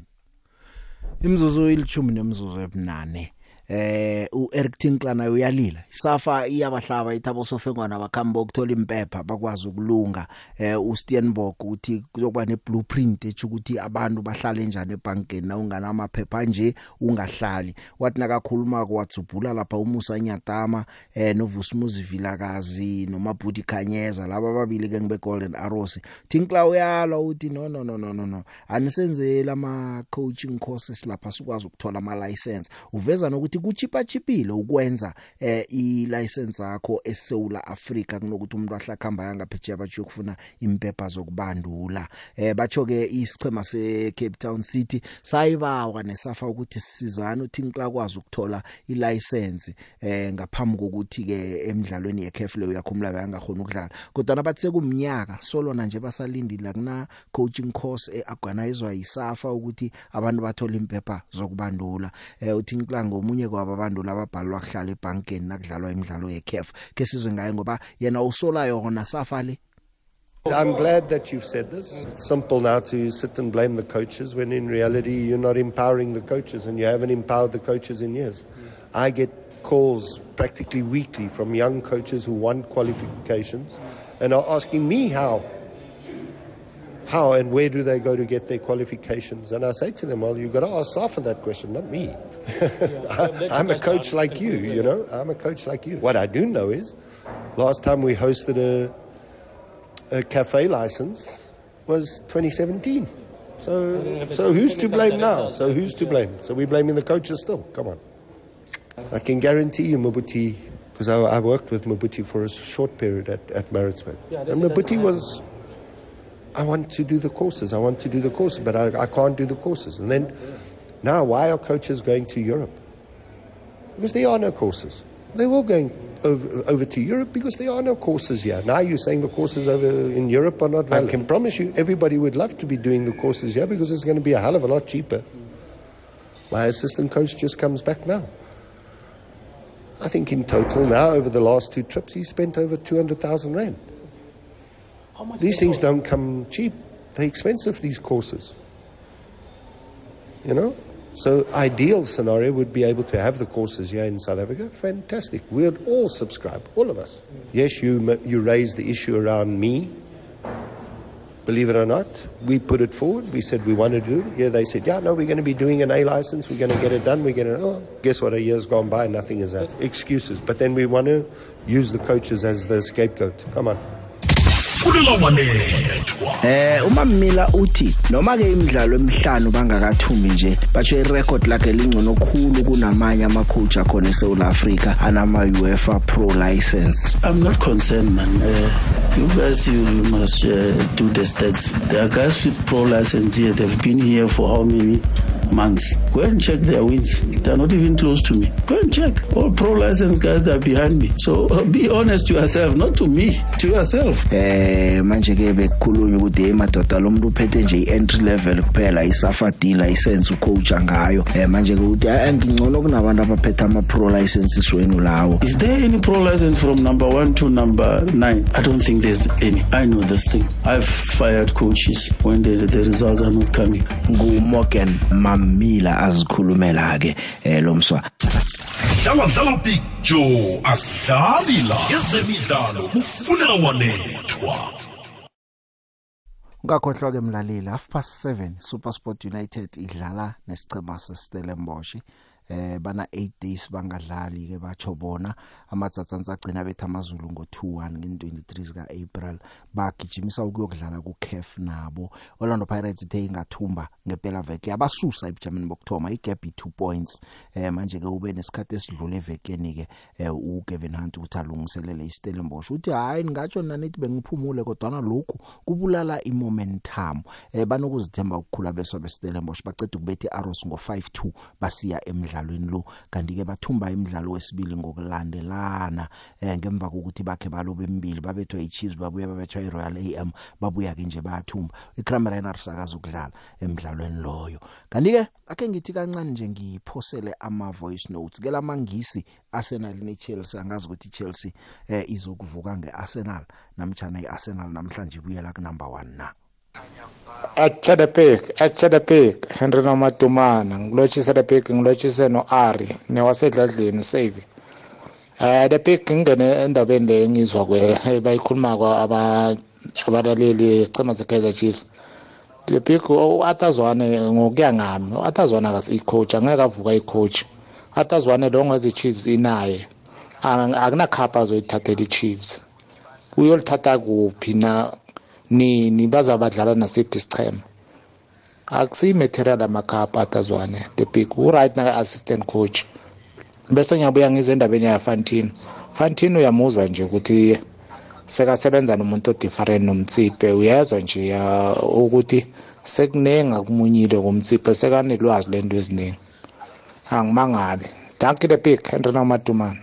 imzuzu ilithumi nemzuzu ebunane. Eh uEric Tinkla naye uyalila. Isafa iyabahlaba ithabo sofengwana bakhambo ukuthola impepha bakwazi ukulunga eh uSteenbok uthi kuzokuba neblueprint ethi ukuthi abantu bahlale njani ebankeni na ungana amaphepha nje ungahlali. Wathi nakakhuluma kwatsubhula lapha umusa nyatama eh novusumuzi vilakazi nomabhudi khanyeza laba ababili ke ngibe golden arrows. Tinkla uyala uthi no no no no no anisenzele ama coaching courses lapha sikwazi ukuthola ama license uveza nokuthi kuchipa chipile ukwenza eh ilicense yakho eSouth Africa kunokuthi umuntu ahlakhamba yangaphetsheya bathi ukufuna impepha zokubandula. Eh bacho ke isichema se Cape Town City sayibawa nesafa ukuthi sisizana uthi ngikla kwazi ukuthola ilicense eh ngaphambi kokuthi ke emidlalweni yekhefle uyakhumula bayangakhona ukudlala. Kodwa nabathe kumnyaka solona nje basalindile kuna coaching course eorganizwa yisafa ukuthi abantu bathola impepha zokubandula. Eh uthi ngikla ngomunye kwaba abantu lababhalwa kuhlala ebankeni nakudlalwa imidlalo yeCAF ke sizwe ngaye ngoba yena usola yona safa le I'm glad that you've said this. It's simple now to sit and blame the coaches when in reality you're not empowering the coaches and you haven't empowered the coaches in years. I get calls practically weekly from young coaches who want qualifications and are asking me how. How and where do they go to get their qualifications? And I say to them, well, you've got to ask Safa that question, not me. I, I'm a coach like you, you know. I'm a coach like you. What I do know is, last time we hosted a, a cafe license was 2017. So, so who's to blame now? So who's to blame? So we're blaming the coaches still. Come on. I can guarantee you, Mabuti, because I, I worked with Mabuti for a short period at, at Maritzburg. And you was, I want to do the courses, I want to do the courses, but I, I can't do the courses. And then now, why are coaches going to Europe? Because there are no courses. They were going over, over to Europe because there are no courses here. Now you're saying the courses over in Europe are not valid. I can promise you, everybody would love to be doing the courses here because it's going to be a hell of a lot cheaper. My assistant coach just comes back now. I think in total now, over the last two trips, he spent over 200,000 Rand. These things don't come cheap. They're expensive, these courses. You know? So ideal scenario would be able to have the courses here in South Africa. Fantastic. We'd all subscribe, all of us. Yes, you, you raised the issue around me. Believe it or not, we put it forward. We said we want to do it. Yeah, they said, yeah, no, we're going to be doing an A license. We're going to get it done. We're going to, oh, guess what? A year's gone by, nothing is done. Excuses. But then we want to use the coaches as the scapegoat. Come on. Fulela wanethwa Eh uma Mila uthi noma ke imidlalo emihlanu bangakathumbi nje batsho irecord lakhe lingcono khulu kunamanye ama coach akhona eSouth Africa anama UEFA Pro license. I'm not concerned, man. Uh, you guys, you, you must uh, do the stats. There are guys with pro license here. They've been here for how many months? Go and check their wins. They're not even close to me. Go and check. All pro license guys that are behind me. So uh, be honest to yourself, not to me, to yourself. Eh manje ke bekukhulunywa ukuthi hey madoda lo muntu uphethe nje ientry level kuphela isafa D license ucoach ngayo. Eh manje ke uthi angingcono kunabantu abaphethe ama pro licenses wenu lawo. Is there any pro license from number one to number nine? I don't think there's any. I know this thing. I've fired coaches when the, the results are not coming. Ngu Morgan Mamila azikhulumela ke eh lo mswa. dlala dlala big joe asidlali la ezemidlalo kufulela wanethwa Ungakhohlwa ke mlaleli half past 7 SuperSport United idlala nesicema seStellenbosch eh bana 8 days bangadlali ke batsho bona. Amatsatsansa agcina bethu amazulu ngo2-1 nge23 zika April bagijimisa ukuyokudlala ku CAF nabo. Orlando Pirates ithe ingathumba ngempela veke yabasusa ebujameni bokthoma igap i2 points. Eh manje ke ube nesikhathi esidlule evekeni ke eh, uKevin Hunt uthi alungiselele iStellenbosch. Uthi hayi ngatsho nanithi bengiphumule kodwa lokhu kubulala imomentum. Eh banokuzithemba ukukhula beso beStellenbosch baceda ukubethi Arrows ngo5-2 basiya emidlalweni lo. Kanti ke bathumba imidlalo wesibili ngokulandelana. Eh ngemva kokuthi bakhe balobe emibili babethwa iChiefs babuya babethwa iRoyal AM babuya ke nje bayathumba. iCramer Rhinos akazi ukudlala emidlalweni loyo. Kanti ke ake ngithi kancane nje ngiphosele ama voice notes. Ke lamangisi Arsenal neChelsea angazi ukuthi iChelsea eh izokuvuka ngeArsenal namtjana iArsenal namhlanje ibuyela ku number 1 na Echadepik Echadepik Henry Nomatumana ngilotshise Echadepik ngilotshise noAri newasedladleni save Eh the big ngene endabeni le ngizwa kwe bayikhuluma kwa abalaleli sicema seKaizer Chiefs. Le big atazwane ngokuya ngami atazwana akasicoach angeke avuka icoach. Atazwane lo ngeze Chiefs inaye. Akunakhapha azoyithathela iChiefs. Uyolithatha kuphi na nini bazabadlala nasiphi isichema akusiyi-material amakhapha atazwane the big. U-right naka-assistant coach. Bese ngiyabuya ngize endabeni yafantino. Fantino uyamuzwa nje ukuthi sekasebenza nomuntu odifferent nomtsiphe uyezwa nje ukuthi sekuningi akumunyile kumtsiphe sekanelwazi lento eziningi. Angimangali danki the big henry namadumane.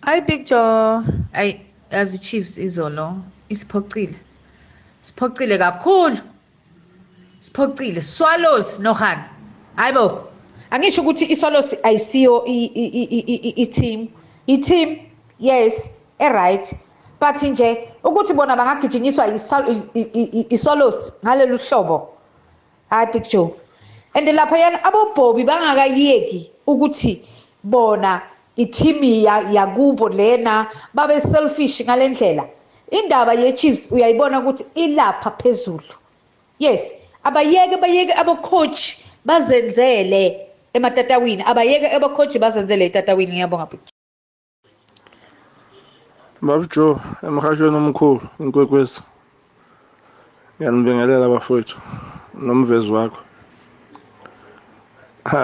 Hayi picture ayi yazi chiefs izolo isiphocile siphocile kakhulu. Siphocile swallows nohan hayibo angisho ukuthi iswallows ayisiyo i-team i-team yes e-right. But nje ukuthi bona bangagijinyiswa iswallows ngalolu hlobo. Hayi big joe. And lapha yana abobhobi bangakayeki ukuthi bona ithimi yakubo lena babe selfish ngalendlela indaba ye-chiefs uyayibona ukuthi ilapha phezulu. Yes abayeke bayeke abocoach bazenzele ematatawini abayeke abacoach bazenzele etatawini ngiyabonga big Babu Joe emhashweni omkhulu inkwekwezi ngiyanibingelela bafowethu nomvezi wakho ha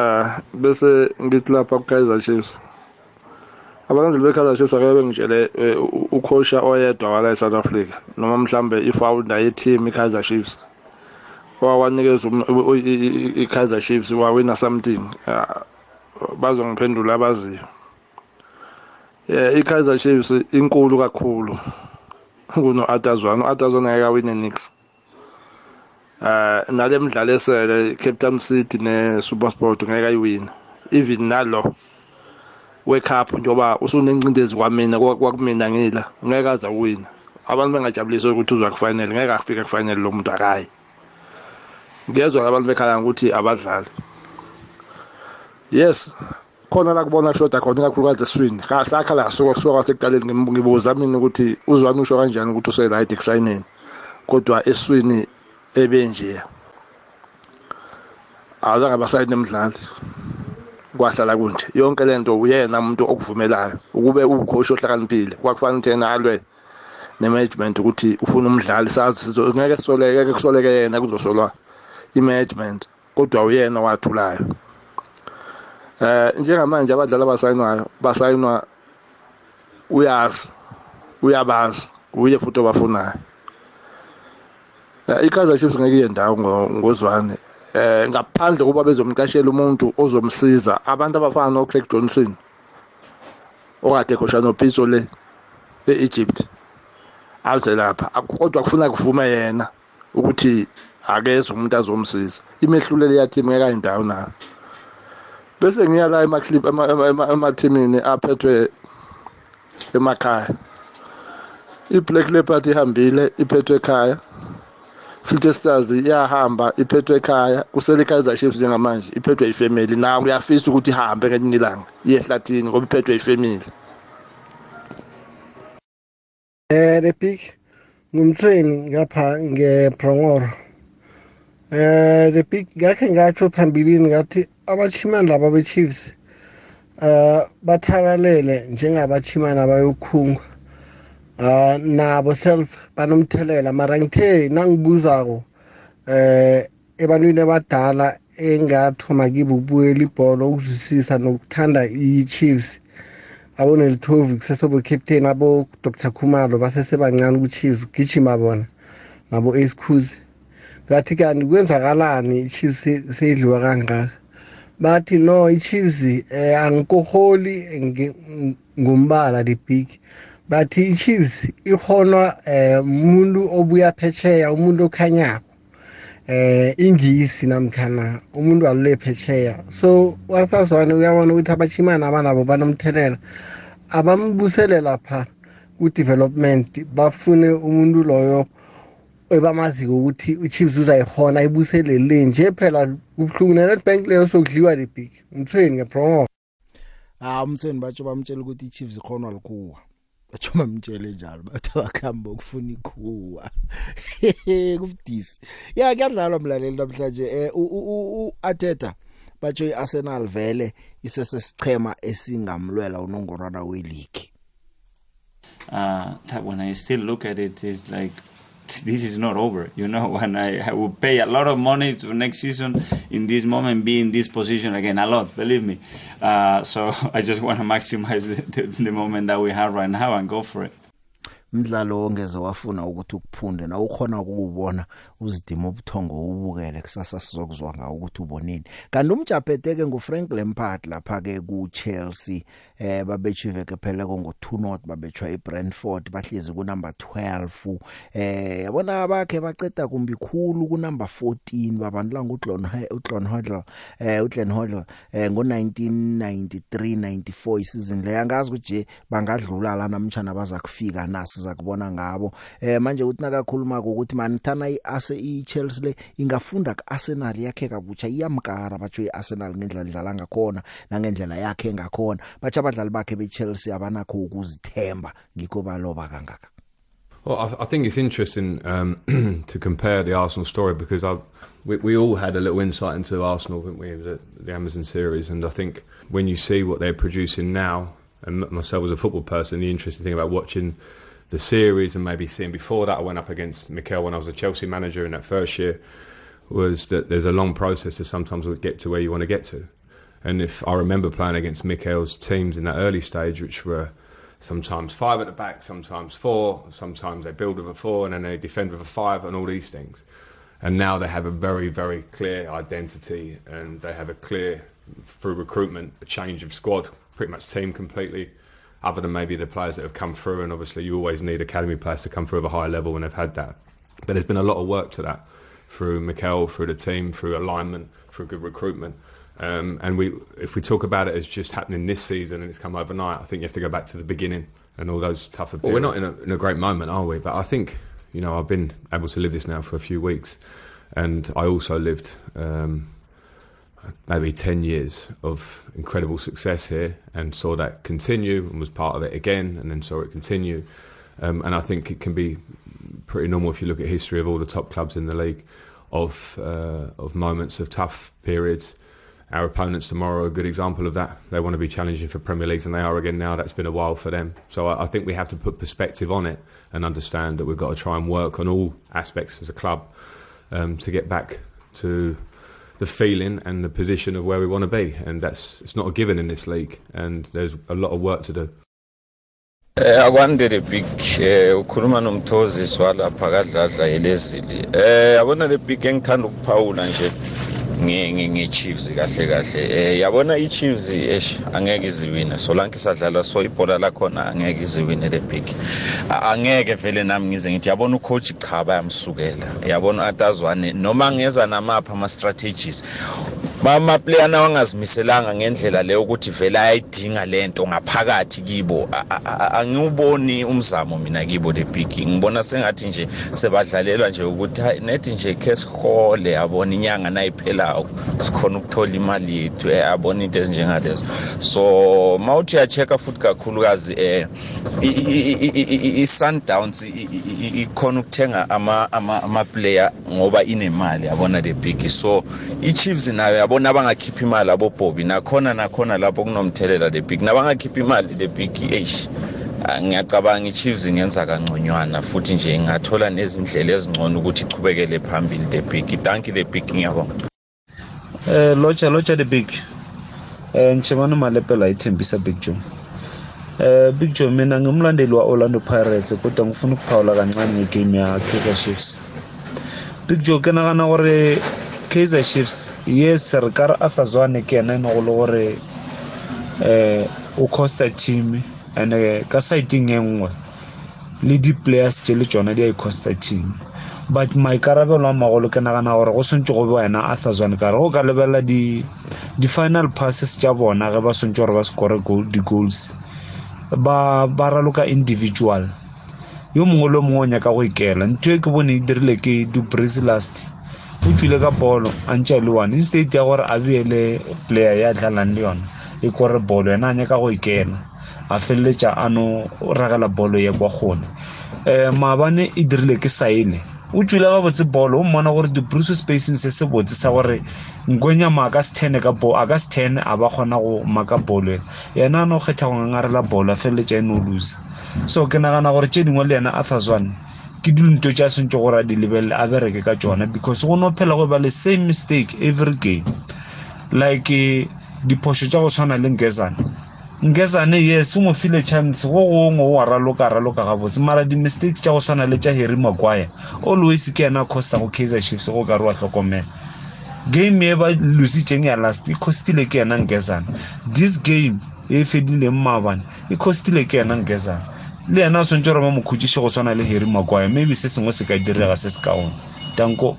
bese ngithi lapha ku Kaizer Chiefs abanzeli be-Kaizer Chiefs ake bengitshele ukhosha oyedwa wala eSouth Africa noma mhlambe i-founder ye-team i-Kaizer Chiefs wawanikeza i-Kaizer Chiefs wawina something. Bazongiphendula abaziyo yeah i-Kaizer Chiefs inkulu kakhulu. Kuno Atazwana uAtazwana ngeke awine nix eh nale midlalo esele Cape Town City ne SuperSport ngeke ayiwina. Even nalo we-cup njoba usunencindezi kwamina kwakumina ngila ngeke aza uwina abantu bengajabulisa ukuthi uzwa kufanele ngeke afike kufanele lo muntu akayi. Ngiyezwa abantu bekhala ukuthi abadlali. Yes khona la kubona shoda khona kakhulukazi eswini kasakha la suka suka kwasekuqaleni ngibuza mina ukuthi uzwami usho kanjani ukuthi use right ekusayineni? Kodwa eswini ebenje awuzange basayine emdlali kwahlala kunje. Yonke lento uyena umuntu okuvumelayo. Ukube uwukhoshi ohlakaniphile. Kwakufanele ukuthi yena alwe ne-management ukuthi ufuna umdlali sazi ngeke kusoleke yena kuzosolwa. I-management kodwa uyena wathulayo eh njengamanje abadlali abasayinwayo basayinwa uyazi uyabazi uye futhi obafunayo. iKaizer Chiefs ngeke iye ndawo ngozwane. Eh ngaphandle kuba bezomqashela umuntu ozomsiza abantu abafana no Craig Johnson okade khosha no Pitso le eEgypt aze lapha. Kodwa kufuna kuvume yena ukuthi akeze umuntu azomsiza. Imehlulelo ya team ngeke ayindawo nayo bese ngiya la ema-clip emathimini aphethwe emakhaya. I-black leopard ihambile iphethwe ekhaya. Filter Stars iyahamba iphethwe ekhaya. Kusele iKaizer Chiefs njengamanje iphethwe ifamily nawe uyafisa ukuthi ihambe ngelinye ilanga iye ehlathini ngoba iphethwe ifamily eh the big ngumtrain ngapha ngeProngoro eh the big ngakhe ngatsho phambilini ngathi abachimani laba be-chiefs uh bathakalele njengabachimani abayokhungwa uh nabo self banomthelela. Mara ngithe nangibuzako eh ebantwini abadala engathoma kibo ukubuyela ibholo ukuzwisisa nokuthanda i-chiefs abonelithovi kusesobo-captain abo-dr. Khumalo basesebancane ku-chiefs gijima bona nabo-ace cruise ngathi kanti kwenzakalani i-chiefs seyidliwa kangaka? Bathi no i-chiefs eh angikoholi ngumbala the big. Bathi i-chiefs ihonwa eh umuntu obuya phetsheya umuntu okhanyako. Eh ingisi namkhana umuntu walule phetsheya. So wasazwane uyabona ukuthi abachimana abanabo banomthelela. Abambusele lapha ku-development bafune umuntu loyo ebamaziko ukuthi uchiefs uzayihona ayibusele le nje phela kubuhlungu. Ne-netbank leyo sokudliwa libig umthweni ngepromo ah umthweni batsho bamtshela ukuthi i-chiefs ikhonwa likhuwa batsho bamtshele njalo bathi abakhambi okufuna ikhuwa. Kubudisi. Ya kuyadlalwa mlaleli namhlanje eh uAteta batsho iArsenal vele isesesichema esingamlwela unongorwana weleague. Uh that when I still look at it is like this is not over. You know, when I, I will pay a lot of money to next season in this moment be in this position again, a lot, believe me. Uh, so I just want to maximize the, the, the moment that we have right now and go for it. Umdlalo ongeze wafuna ukuthi ukuphunde na ukhona ukubona uzidima ubuthongo ubukele kusasa sizokuzwa ngawo ukuthi ubonini kanti umjapheteke nguFrank Lampard lapha ke ku Chelsea eh babetshive ke phela ngo 2 not babetshwa eBrentford bahlezi ku number 12 eh yabona abakhe baceda kumbi khulu ku number 14 babantu la nguGlon uGlon Hodler eh uGlen Hodler eh ngo 1993 94 isizini le. Yangazi ukuthi bangadlula la namtjana baza kufika nasi siza kubona ngabo. Eh manje uthi nakakhuluma ukuthi manithana iase iChelsea le ingafunda kuArsenal yakhe kabutsha iyamkara batsho iArsenal ngendlela idlala ngakhona nangendlela yakhe engakhona batsha abadlali bakhe beChelsea abanakho ukuzithemba ngikho baloba kangaka. Well, I, I think it's interesting um, to compare the Arsenal story because I, we, we all had a little insight into Arsenal, didn't we, the, the Amazon series, and I think when you see what they're producing now, and myself as a football person, the interesting thing about watching the series and maybe seeing before that I went up against Mikel when I was a Chelsea manager in that first year was that there's a long process to sometimes get to where you want to get to. And if I remember playing against Mikel's teams in that early stage, which were sometimes five at the back, sometimes four, sometimes they build with a four and then they defend with a five and all these things. And now they have a very, very clear identity and they have a clear, through recruitment, a change of squad, pretty much team completely other than maybe the players that have come through. And obviously, you always need academy players to come through at a higher level when they've had that. But there's been a lot of work to that through Mikel, through the team, through alignment, through good recruitment. Um, and we, if we talk about it as just happening this season and it's come overnight, I think you have to go back to the beginning and all those tougher. Well, we're not in a, in a great moment, are we? But I think you know I've been able to live this now for a few weeks, and I also lived um, maybe 10 years of incredible success here and saw that continue and was part of it again and then saw it continue. Um, and I think it can be pretty normal if you look at history of all the top clubs in the league of, uh, of moments of tough periods. Our opponents tomorrow are a good example of that. They want to be challenging for Premier Leagues and they are again now. That's been a while for them. So I, I think we have to put perspective on it and understand that we've got to try and work on all aspects as a club um, to get back to the feeling and the position of where we want to be. And that's it's not a given in this league, and there's a lot of work to do. Eh akwandele big eh ukhuluma nomthozi swalapha kadladla yelezili eh yabona le big engithanda ukuphawula nje nge-chiefs kahle kahle. Eh yabona i-chiefs esh angeke iziwine. Solanke isadlala so ibhola lakhona angeke iziwine le big. Angeke vele nami ngize ngithi yabona ucoach cha bayamsukela yabona atazwane noma ngeza namapha ama-strategies bamaplayer nawo angazimiselanga ngendlela leyo ukuthi vele ayayidinga lento ngaphakathi kibo. Angiwuboni umzamo mina kibo le big. Ngibona sengathi nje sebadlalelwa nje ukuthi hayi nethi nje khe sihole yabona inyanga nayiphelayo sikhona ukuthola imali yethu yabona into ezinjengalezo. So ma uthi uyachecka futhi kakhulukazi um i-sundowns i- ikhona ukuthenga ama ama ama player ngoba inemali yabona the big. So iChiefs nayo yabona abangakhipha imali abo Bobby nakhona nakhona lapho kunomthelela the big nabangakhipha imali the big eish Ah, ngiyacabanga iChiefs ingenza kangconywana futhi nje ingathola nezindlela ezingcono ukuthi ichubekele phambili the big thank you the big ngiyabonga Eh locha locha the big. Eh ngichabana malepela ithembisa Big Joe. Eh Big Joe mina ngimlandeli wa Orlando Pirates kodwa ngifuna ukuphawula kancane ngegame ya Kaizer Chiefs. Big Joe ke nagana gore Kaizer Chiefs yes re ka re Arthur Zwane ke ena e ne go le gore eh o costa team. And ka side e nngwe le di-players tše le tšona di a costa team. But maikarabelo a magolo ke nagana gore go swantse go be wena arthur zwane kare go ka lebelela di di-final passes tša bona ge ba swantse gore ba score goal, di-goals. Ba ba raloka individual. Yo mongwe le mongwe o nyaka go ikela. Ntho e ke bone e dirile ke dubris last. O tswile ka bolo a ntse a le one instead ya gore a beele player ya dlalang le yona e kore bolo yena a nyaka go ikela a feleletša a no ragela bolo ye kwa kgone um maabane e dirile ke saele o tswile gabotse bolo o mmona gore di-bruce spacing se se botse sa gore nkwenyama a ka se ten ka bo a ka se ten a ba kgona go maka bolo ena. Yena a no kgetha go ngangarela bolo a feleletša e no losa so ke nagana gore tše dingwe le yena arthur zwane ke dinto tša swantse gore a di lebelele a bereke ka tšona because go no phela go ba le same mistake every game. Like eh, diphošo tša go tshwana le nkesane nkesane yes o mo file chance go gongwe o a raloka raloka gabotse mara di-mistakes tša go tshwana le tša harry maguire always ke ena costa go kaizer chiefs go ka re wa hlokomela. Game e ba lositseng ya last e costile ke yena nkesane this game e fedileng maabane e costile ke yena nkesane le yena o swantse gore ba mo khutšiše go tshwana le harry maguire maybe se sengwe se ka direga se se kaone tanko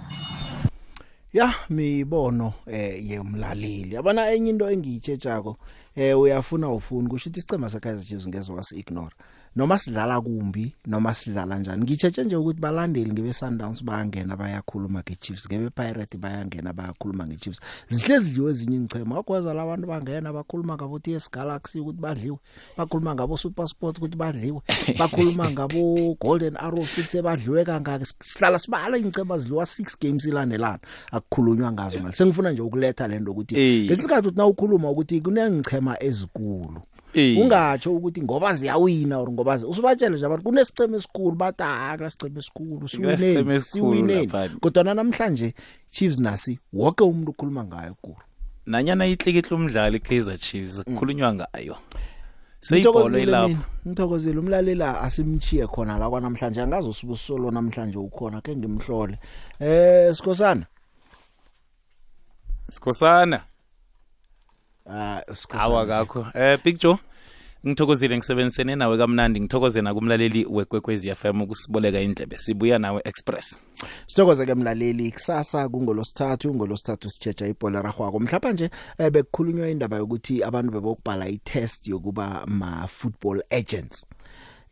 ya mibono eh yemlaleli yabona enye into engiyitshetshako eh uyafuna ufuna kusho ukuthi isicema seKaizer Chiefs ngezwe wasi ignore noma sidlala kumbi noma sidlala njani. Ngitshetshe nje ukuthi balandeli ngebe Sundowns bayangena bayakhuluma ngeChiefs ngebe Pirates bayangena bayakhuluma ngeChiefs. Zihlezi dliwe ezinye ingchema akwaza labantu bangena bakhuluma ngabo TS Galaxy ukuthi badliwe bakhuluma ngabo SuperSport ukuthi badliwe bakhuluma ngabo Golden Arrows ukuthi sebadliwe kangaka. Sihlala sibala ingchema zidliwa 6 games ilandelana. Akukhulunywa ngazo ngale sengifuna nje ukuletha lento ukuthi Eh. ngesikhathi uthi na ukhuluma ukuthi kunengichema ezikulu Eh. Ungatsho ukuthi ngoba ziyawina or ngoba zi- usibatshele nje abantu kunesiceme esikhulu bathi akula siceme esikhulu Kunesicema siwineni esikhulu siwineni. lapha. kodwa namhlanje Chiefs nasi wonke umuntu ukhuluma ngayo kulo. Nanyana itlikihle umdlali Kaizer Chiefs Mm. kukhulunywa ngayo. Seyibholo Ngithokozile ilapho mina, ngithokozile. Umlalela asimchiye khona la kwanamhlanje angazi usibusolo namhlanje ukhona ke ngimhlole. Eh sikhosana? Sikhosana ah sikhosana. Awa kakho. Eh Big Joe ngithokozile ngisebenzisene nawe kamnandi ngithokoze nakumlaleli wekwekwezi FM ukusiboleka indlebe sibuya nawe express. Sithokoze ke mlaleli kusasa kungolosithathu ngolosithathu sichecha ibhola ragwako mhlapa nje eh, bekukhulunywa indaba yokuthi abantu bebokubhala i-test yokuba ma football agents.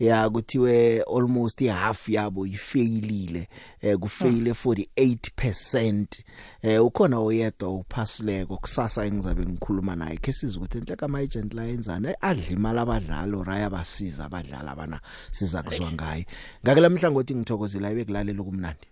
Ya kuthiwe almost half yabo ifailile eh kufaile 48% eh ukhona oyedwa uphasileko kusasa engizabe ngikhuluma naye ke sizwe ukuthi enhlaka ama agent la yenzana adla imali abadlali raya basiza abadlali abana siza kuzwa ngaye. Ngakela mhlangothi ngithokozela ibe kulalela kumnandi.